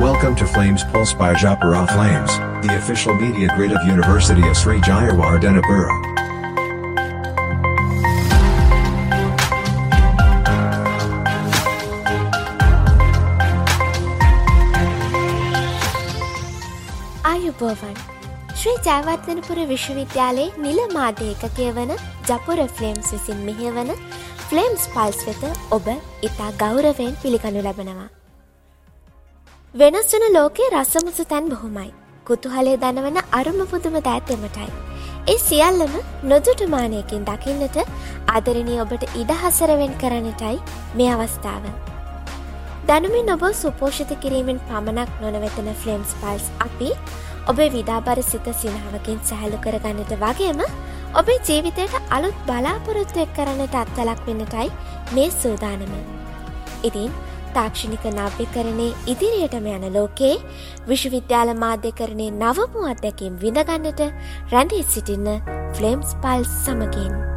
Welcome to Flames Pulse by Japara Flames, the official media grid of University of Sri Jayawardenepura. ආයුබෝවන් ශ්‍රී ජයවත්වනපුර විශ්වවිද්‍යාලයේ නිල මාධ්‍ය ඒකකය වන Japura flames විසින් මෙහෙවන ෆ්ලේම්ස් පල්ස් වෙත ඔබ ඉතා ගෞරවයෙන් පිළිගනු ලබනවා. වෙනස් වන ලෝකයේ රසමුසු තැන් බොහොමයි. කුතුහලේ දනවන අරුම පුදුම දෑත්තෙමටයි. ඒ සියල්ලම නොදුටමානයකින් දකින්නට ආදරණී ඔබට ඉඩහසරවෙන් කරනටයි මේ අවස්ථාව. දැනුමින් ඔබ සුපෝෂිත කිරීමෙන් පමණක් නොනවෙතන ෆ්ලේම්ස් පල්ස් අපි ඔබේ විඩාබර සිත සිනාවකින් සැහලු කරගන්නට වගේම ඔබේ ජීවිතයට අලුත් බලාපොරොත්තු එක් කරන්නට අත්තලක් වෙන්නටයි මේ සූදානම. ඉතින් තාක්ෂණික නව්‍ය කරණය ඉදිරියටම යන ලෝකයේ විශ්වවිද්‍යාල මාධ්‍ය කරණය නවමු අත්දැකින් විඳගන්නට රැඳී සිටින්න ෆ්ලේම්ස් පල්ස් සමගින්.